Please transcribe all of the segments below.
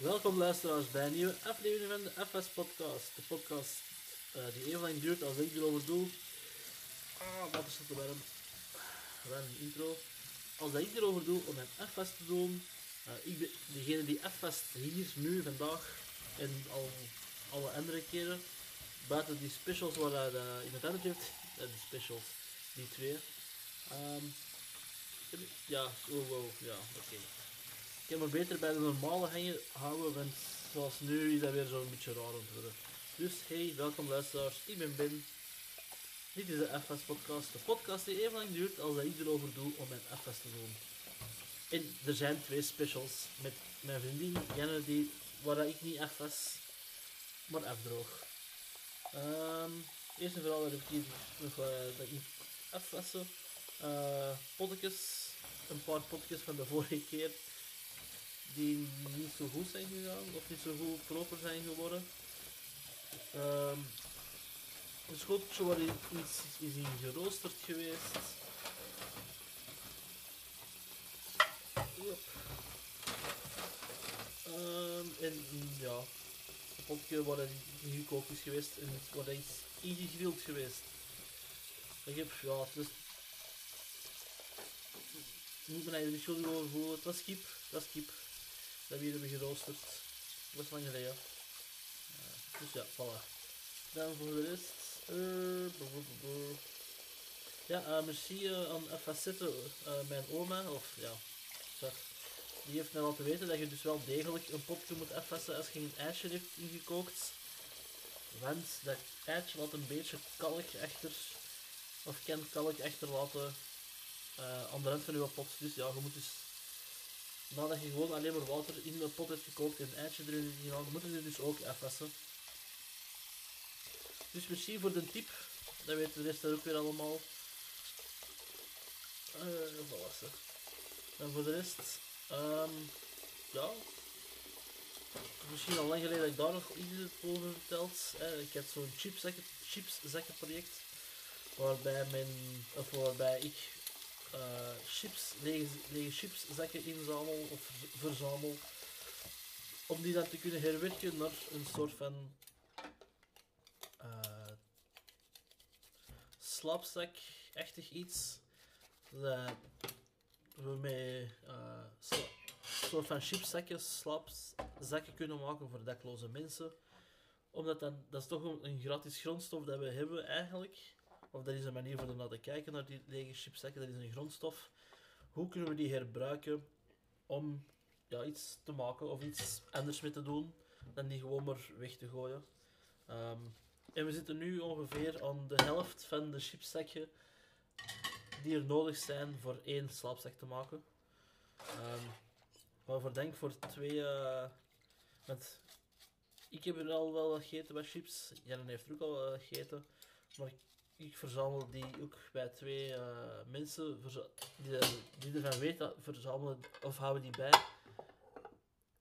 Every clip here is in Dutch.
Welkom luisteraars bij een nieuwe aflevering van de FS Podcast. De podcast eh, die even lang duurt als ik erover doe. Ah, wat is het te warm? Intro. Als ik erover doe om een FS te doen, eh, ik ben degene die FS hier nu vandaag en al alle andere keren, buiten die specials waar hij uh, iemand anders heeft, uh, die specials, die twee. Ehm, ja, oh wow, ja, oké. Heb me beter bij de normale hangen houden, want zoals nu is dat weer zo'n beetje raar om te worden. Dus hey, welkom luisteraars, ik ben Ben. Dit is de FS podcast, de podcast die even lang duurt als ik erover doe om mijn FS te doen. En er zijn twee specials met mijn vriendin Janne, die, waar ik niet FS, maar afdroog. Um, eerst en vooral heb ik hier nog uh, dat ik potjes, een paar potjes van de vorige keer die niet zo goed zijn gegaan of niet zo goed proper zijn geworden. Een schoteltje waar iets is in geroosterd geweest. Um, en ja, een potje waar het gekookt is geweest en waar het is ingegrild geweest. Ik heb, ja, dus moet me eigenlijk schuldig over voelen. Het was kip, dat was kip. Dat we hier hebben geroosterd. Dat was lang geleden. Uh, dus ja, voilà. Dan voor de rest. Uh, ja, uh, merci uh, aan Facette, mijn oma. Of ja, zeg. Die heeft mij laten weten dat je dus wel degelijk een potje moet afwassen als je een ijsje heeft ingekookt. Want dat eitje laat een beetje kalk achter. Of kan kalk achterlaten aan de rand van je pot. Dus ja, je moet dus nadat je gewoon alleen maar water in de pot hebt gekookt en een eitje erin gedaan, moet je dus ook afwassen. Dus merci voor de tip. Dat weten de rest ook weer allemaal. Uh, voilà, En voor de rest, um, ja. Misschien al lang geleden dat ik daar nog iets over verteld. Uh, ik heb zo'n chipszakken, chipszakkenproject. Waarbij, mijn, of waarbij ik uh, chips, lege, lege chipszakken inzamel of verzamel. Om die dan te kunnen herwerken naar een soort van uh, slapzak-achtig iets. Dat we met uh, soort van chipszakken, slapzakken kunnen maken voor dakloze mensen. Omdat dan, dat is toch een, een gratis grondstof dat we hebben eigenlijk of dat is een manier voor te kijken naar die lege chipzakken. Dat is een grondstof. Hoe kunnen we die herbruiken om ja, iets te maken of iets anders mee te doen dan die gewoon maar weg te gooien. Um, en we zitten nu ongeveer aan de helft van de chipzakken die er nodig zijn voor één slaapzak te maken. Um, waarvoor denk voor twee. Uh, met, ik heb er al wel gegeten bij chips. Jan heeft er ook al wel gegeten. Maar ik verzamel die ook bij twee uh, mensen die, die ervan weten, verzamelen of houden die bij.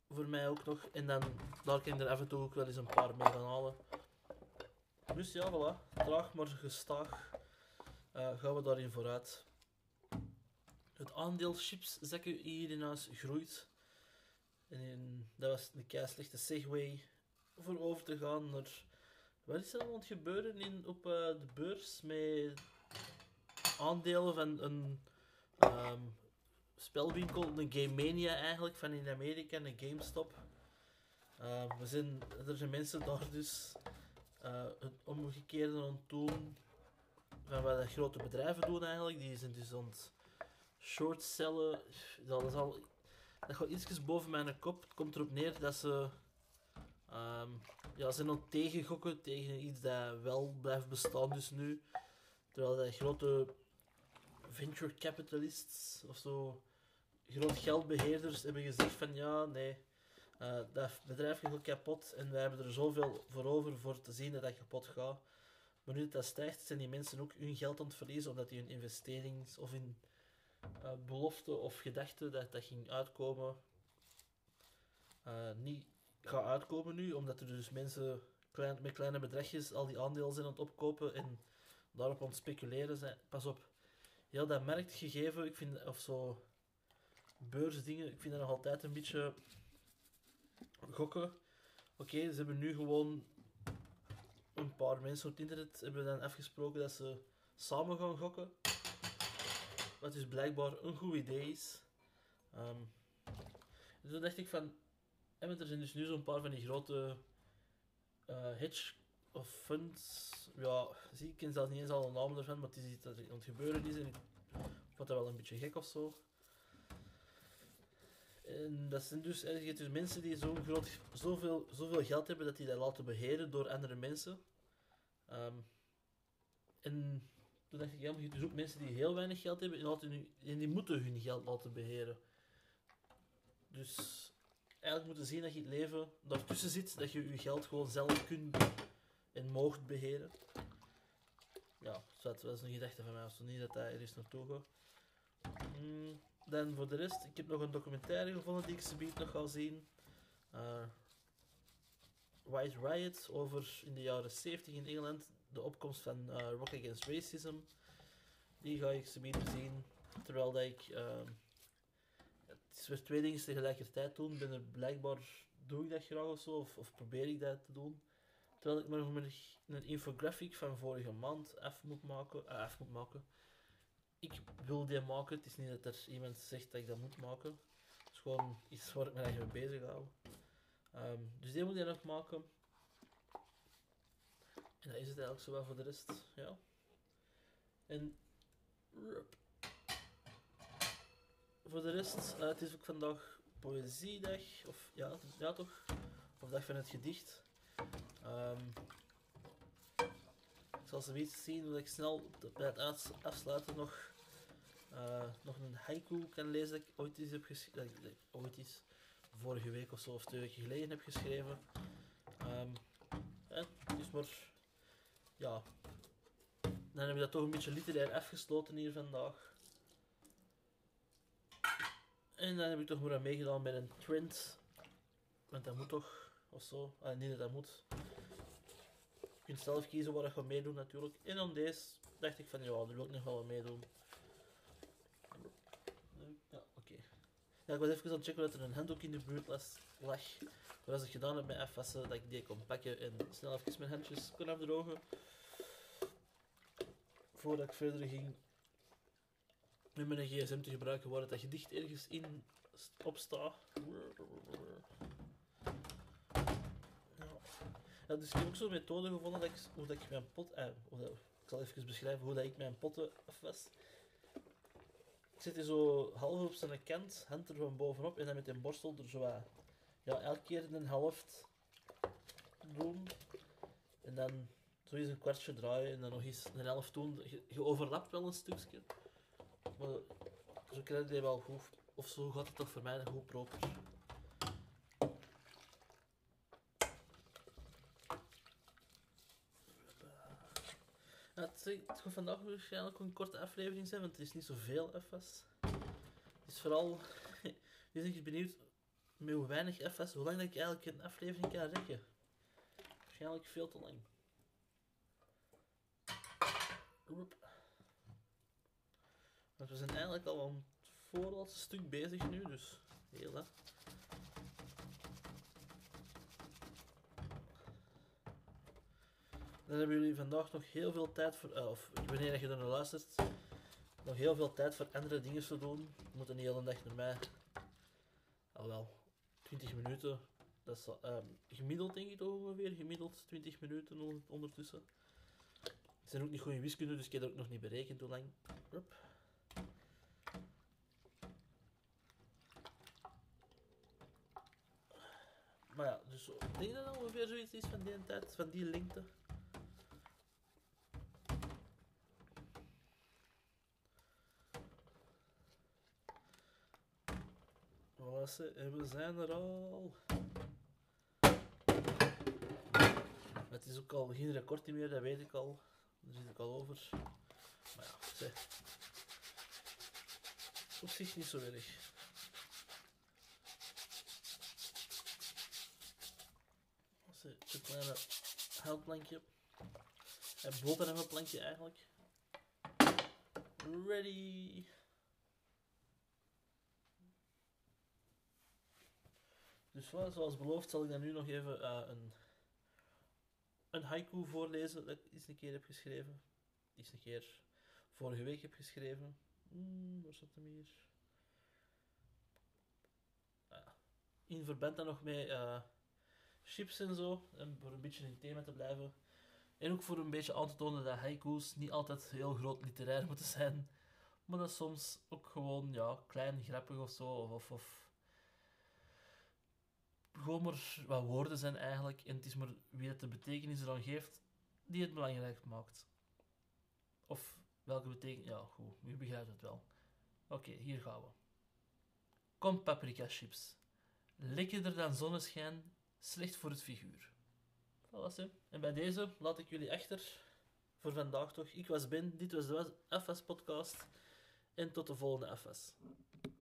Voor mij ook nog. En dan daar kan ik er af en toe ook wel eens een paar mee gaan halen. Dus ja, voilà. Traag maar gestaag uh, gaan we daarin vooruit. Het aandeel chipszakken hier in groeit. En dat was een kei slechte segway voor over te gaan naar wat is er aan het gebeuren in, op uh, de beurs met aandelen van een um, spelwinkel, een Game Mania eigenlijk, van in Amerika, een GameStop. Uh, we er zijn mensen daar dus uh, het omgekeerde aan het doen van wat grote bedrijven doen eigenlijk. Die zijn dus aan shortcellen. Dat, is al, dat gaat iets boven mijn kop. Het komt erop neer dat ze Um, ja, ze zijn dan tegengokken tegen iets dat wel blijft bestaan dus nu. Terwijl de grote venture capitalists of zo, groot geldbeheerders hebben gezegd van ja, nee, uh, dat bedrijf gaat kapot en wij hebben er zoveel voor over voor te zien dat dat kapot gaat. Maar nu dat dat stijgt, zijn die mensen ook hun geld aan het verliezen omdat die hun investerings- of in uh, belofte of gedachten dat dat ging uitkomen uh, niet gaat uitkomen nu, omdat er dus mensen klein, met kleine bedragjes al die aandelen zijn aan het opkopen en daarop aan het speculeren zijn. Pas op, heel dat marktgegeven, ik vind, of zo, beursdingen, ik vind dat nog altijd een beetje gokken. Oké, ze hebben nu gewoon een paar mensen op het internet hebben dan afgesproken dat ze samen gaan gokken. Wat dus blijkbaar een goed idee is. Ehm, dus toen dacht ik van, en er zijn dus nu zo'n paar van die grote eh, hedge of funds. Ja, zie, ik ken zelfs niet eens al de namen ervan, maar het is iets dat er aan het gebeuren is en ik vond dat wel een beetje gek of zo. En dat zijn dus, er zijn dus mensen die zo'n groot, zoveel, zoveel geld hebben dat die dat laten beheren door andere mensen. Ehm, en toen dacht ik, ja, maar je hebt dus ook mensen die heel weinig geld hebben en, laten en die moeten hun geld laten beheren. Dus eigenlijk moeten zien dat je het leven daartussen zit, dat je je geld gewoon zelf kunt en moogt beheren. Ja, dat was een gedachte van mij, als niet dat dat ergens naartoe gaat. Mm, dan voor de rest, ik heb nog een documentaire gevonden die ik ze nog ga zien. Uh, White Riot over in de jaren 70 in Engeland, de opkomst van uh, Rock Against Racism. Die ga ik ze zien. Terwijl dat ik. Uh, het weer twee dingen tegelijkertijd doen. Ben er blijkbaar doe ik dat graag of zo, of, of probeer ik dat te doen. Terwijl ik maar nog een infographic van vorige maand af moet maken. Uh, af moet maken. Ik wil die maken. Het is niet dat er iemand zegt dat ik dat moet maken. Het is gewoon iets waar ik me eigenlijk mee bezig hou. Um, dus die moet je nog maken. En dat is het eigenlijk zo wel voor de rest. Ja. En. Voor de rest, uh, het is ook vandaag poëziedag. Of ja, ja toch? Of dag van het gedicht. Um, ik zal zoiets zien dat ik snel bij het afsluiten nog, uh, nog een haiku kan lezen dat ik ooit eens heb geschreven. Ooit eens vorige week of zo, of twee weken geleden heb geschreven. Um, dus maar, ja. Dan heb ik dat toch een beetje literair afgesloten hier vandaag. En dan heb ik toch maar aan meegedaan met een trend. Want dat moet toch, of zo. Ah, niet dat moet. Je kunt zelf kiezen waar je gaat meedoen natuurlijk. En dan deze dacht ik van, ja, daar wil ik nog wel meedoen. Ja, ik was even aan het checken dat er een handdoek in de buurt lag. Maar als ik gedaan heb met afwassen, dat ik die kon pakken en snel even mijn handjes kon afdrogen. Voordat ik verder ging met mijn gsm te gebruiken waar het dat gedicht ergens in opstaat. Ja, dus ik ook zo'n methode gevonden dat ik, hoe dat ik mijn pot... Eh, ik zal even beschrijven hoe dat ik mijn potten afwas. Ik zit hier zo half op zijn kant, hand er van bovenop en dan met een borstel er zo. Ja, elke keer een helft doen. En dan zo eens een kwartje draaien en dan nog eens een helft doen. Je, overlapt wel een stukje. Maar zo krijg je wel goed. Of zo gaat het toch voor mij goed proper. het, gaat vandaag waarschijnlijk een korte aflevering zijn, want er is niet zoveel FS. is vooral... Nu ben ik benieuwd met hoe weinig FS, hoe lang dat ik eigenlijk een aflevering kan rekken. Waarschijnlijk veel te lang. Want we zijn eigenlijk al aan het stuk bezig nu, dus heel hè. Dan hebben jullie vandaag nog heel veel tijd voor, uh, of wanneer je er naar luistert, nog heel veel tijd voor andere dingen te doen. We moeten niet de hele dag naar mij. Al wel, 20 minuten. Dat is uh, gemiddeld denk ik toch ongeveer, gemiddeld 20 minuten ondertussen. Het zijn ook niet goed in wiskunde, dus ik heb dat ook nog niet berekend hoe lang. Hup. Maar ja, dus denk dat het ongeveer zoiets is van die tijd, van die lengte. en we zijn er al. Het is ook al geen record meer, dat weet ik al. Daar zit ik al over. Maar ja, zeg. Op zich niet zo erg. Een kleine houtplankje. En boterhammenplankje eigenlijk. Ready. Dus zoals beloofd zal ik dan nu nog even eh, een, een haiku voorlezen dat ik eens een keer heb geschreven. Eens een keer vorige week heb geschreven. Hmm, waar zat hem hier? Ja. in verband dan nog met eh, chips en zo, en voor een beetje in het thema te blijven. En ook voor een beetje aan te tonen dat haiku's niet altijd heel groot literair moeten zijn, maar dat soms ook gewoon ja, klein, grappig of zo, of, of, gewoon maar wat woorden zijn eigenlijk. En het is maar wie het de betekenis eraan geeft, die het belangrijk maakt. Of welke betekenis... Ja, goed, u begrijpt het wel. Oké, hier gaan we. Kom paprika chips. Lekkerder dan zonneschijn, slecht voor het figuur. Voilà, hè. En bij deze laat ik jullie achter voor vandaag toch. Ik was Ben, dit was de FS-podcast. En tot de volgende FS.